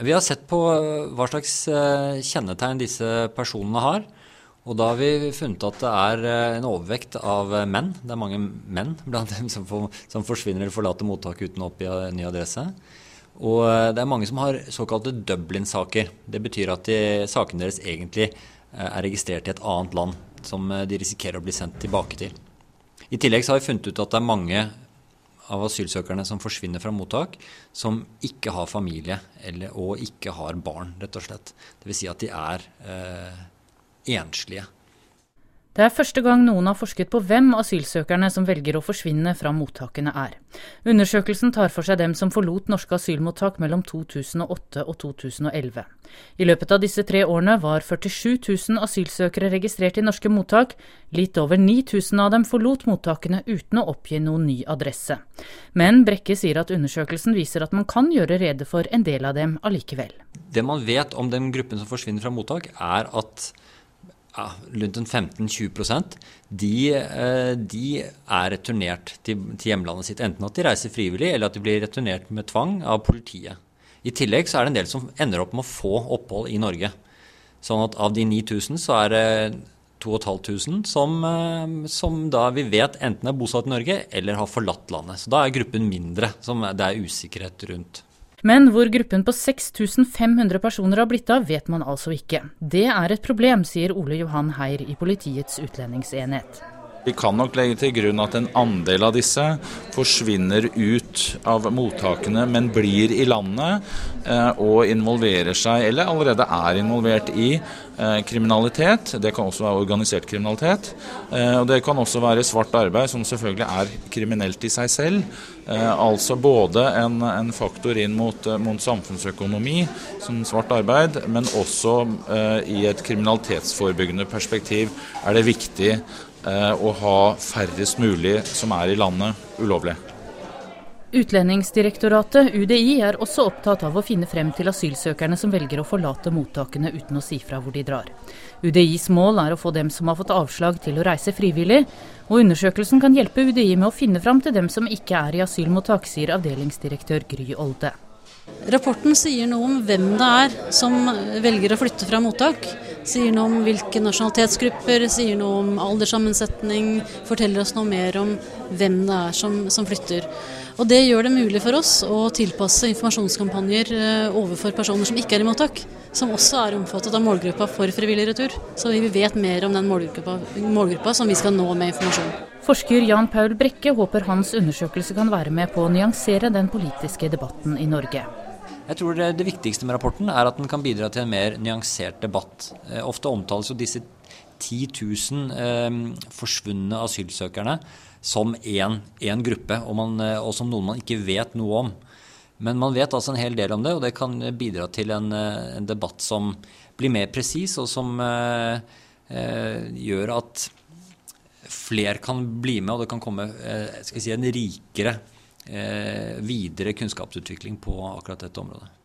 Vi har sett på hva slags kjennetegn disse personene har. Og da har vi funnet at det er en overvekt av menn. Det er mange menn blant dem som, får, som forsvinner eller forlater mottaket uten å oppgi ny adresse. Og det er mange som har såkalte Dublin-saker. Det betyr at de, sakene deres egentlig er registrert i et annet land som de risikerer å bli sendt tilbake til. I tillegg har vi funnet ut at det er mange av asylsøkerne som forsvinner fra mottak, som ikke har familie eller, og ikke har barn, rett og slett. Dvs. Si at de er eh, enslige. Det er første gang noen har forsket på hvem asylsøkerne som velger å forsvinne fra mottakene er. Undersøkelsen tar for seg dem som forlot norske asylmottak mellom 2008 og 2011. I løpet av disse tre årene var 47 000 asylsøkere registrert i norske mottak. Litt over 9000 av dem forlot mottakene uten å oppgi noen ny adresse. Men Brekke sier at undersøkelsen viser at man kan gjøre rede for en del av dem allikevel. Det man vet om den gruppen som forsvinner fra mottak, er at ja, rundt 15-20% de, eh, de er returnert til, til, hjemlandet sitt. Enten at de reiser frivillig, eller at de blir returnert med tvang av politiet. I tillegg så er det en del som ender opp med å få opphold i Norge. Sånn at av de 9000 så er det 2500 som, eh, som da vi vet enten er bosatt i Norge eller har forlatt landet. Så da er gruppen mindre, som det er usikkerhet rundt. Men hvor gruppen på 6500 personer har blitt av, vet man altså ikke. Det er et problem, sier Ole Johan Heier i Politiets utlendingsenhet. Vi kan nok legge til grunn at en andel av disse forsvinner ut av mottakene, men blir i landet eh, og involverer seg, eller allerede er involvert i, eh, kriminalitet. Det kan også være organisert kriminalitet. Eh, og det kan også være svart arbeid, som selvfølgelig er kriminelt i seg selv. Altså både en, en faktor inn mot, mot, samfunnsøkonomi som svart arbeid, men også i et kriminalitetsforebyggende perspektiv er det viktig å ha færrest mulig som er i landet ulovlig. Utlendingsdirektoratet, UDI, er også opptatt av å finne frem til asylsøkerne som velger å forlate mottakene uten å si fra hvor de drar. UDIs mål er å få dem som har fått avslag til å reise frivillig, og undersøkelsen kan hjelpe UDI med å finne frem til dem som ikke er i asylmottak, sier avdelingsdirektør Gry Olde. Rapporten sier noe om hvem det er som velger å flytte fra mottak. Sier noe om hvilke nasjonalitetsgrupper, sier noe om alderssammensetning. Forteller oss noe mer om hvem det er som, som flytter. Og Det gjør det mulig for oss å tilpasse informasjonskampanjer eh, overfor personer som ikke er i mottak, som også er omfattet av målgruppa for frivillig retur. Så vi vet mer om den målgruppa, målgruppa som vi skal nå med informasjon. Forsker Jan Paul Brekke håper hans undersøkelse kan være med på å nyansere den politiske debatten i Norge. Jeg tror det, det, viktigste med rapporten er at den kan bidra til en mer nyansert debatt. Eh, ofte omtales jo disse 10 000 eh, forsvunne asylsøkerne som én gruppe, og, man, eh, og, som noen man ikke vet noe om. Men man vet altså en hel del om det, og det kan bidra til en, eh, en debatt som blir mer presis, og som eh, gjør at flere kan bli med, og det kan komme si, en rikere eh, videre kunnskapsutvikling på akkurat dette området.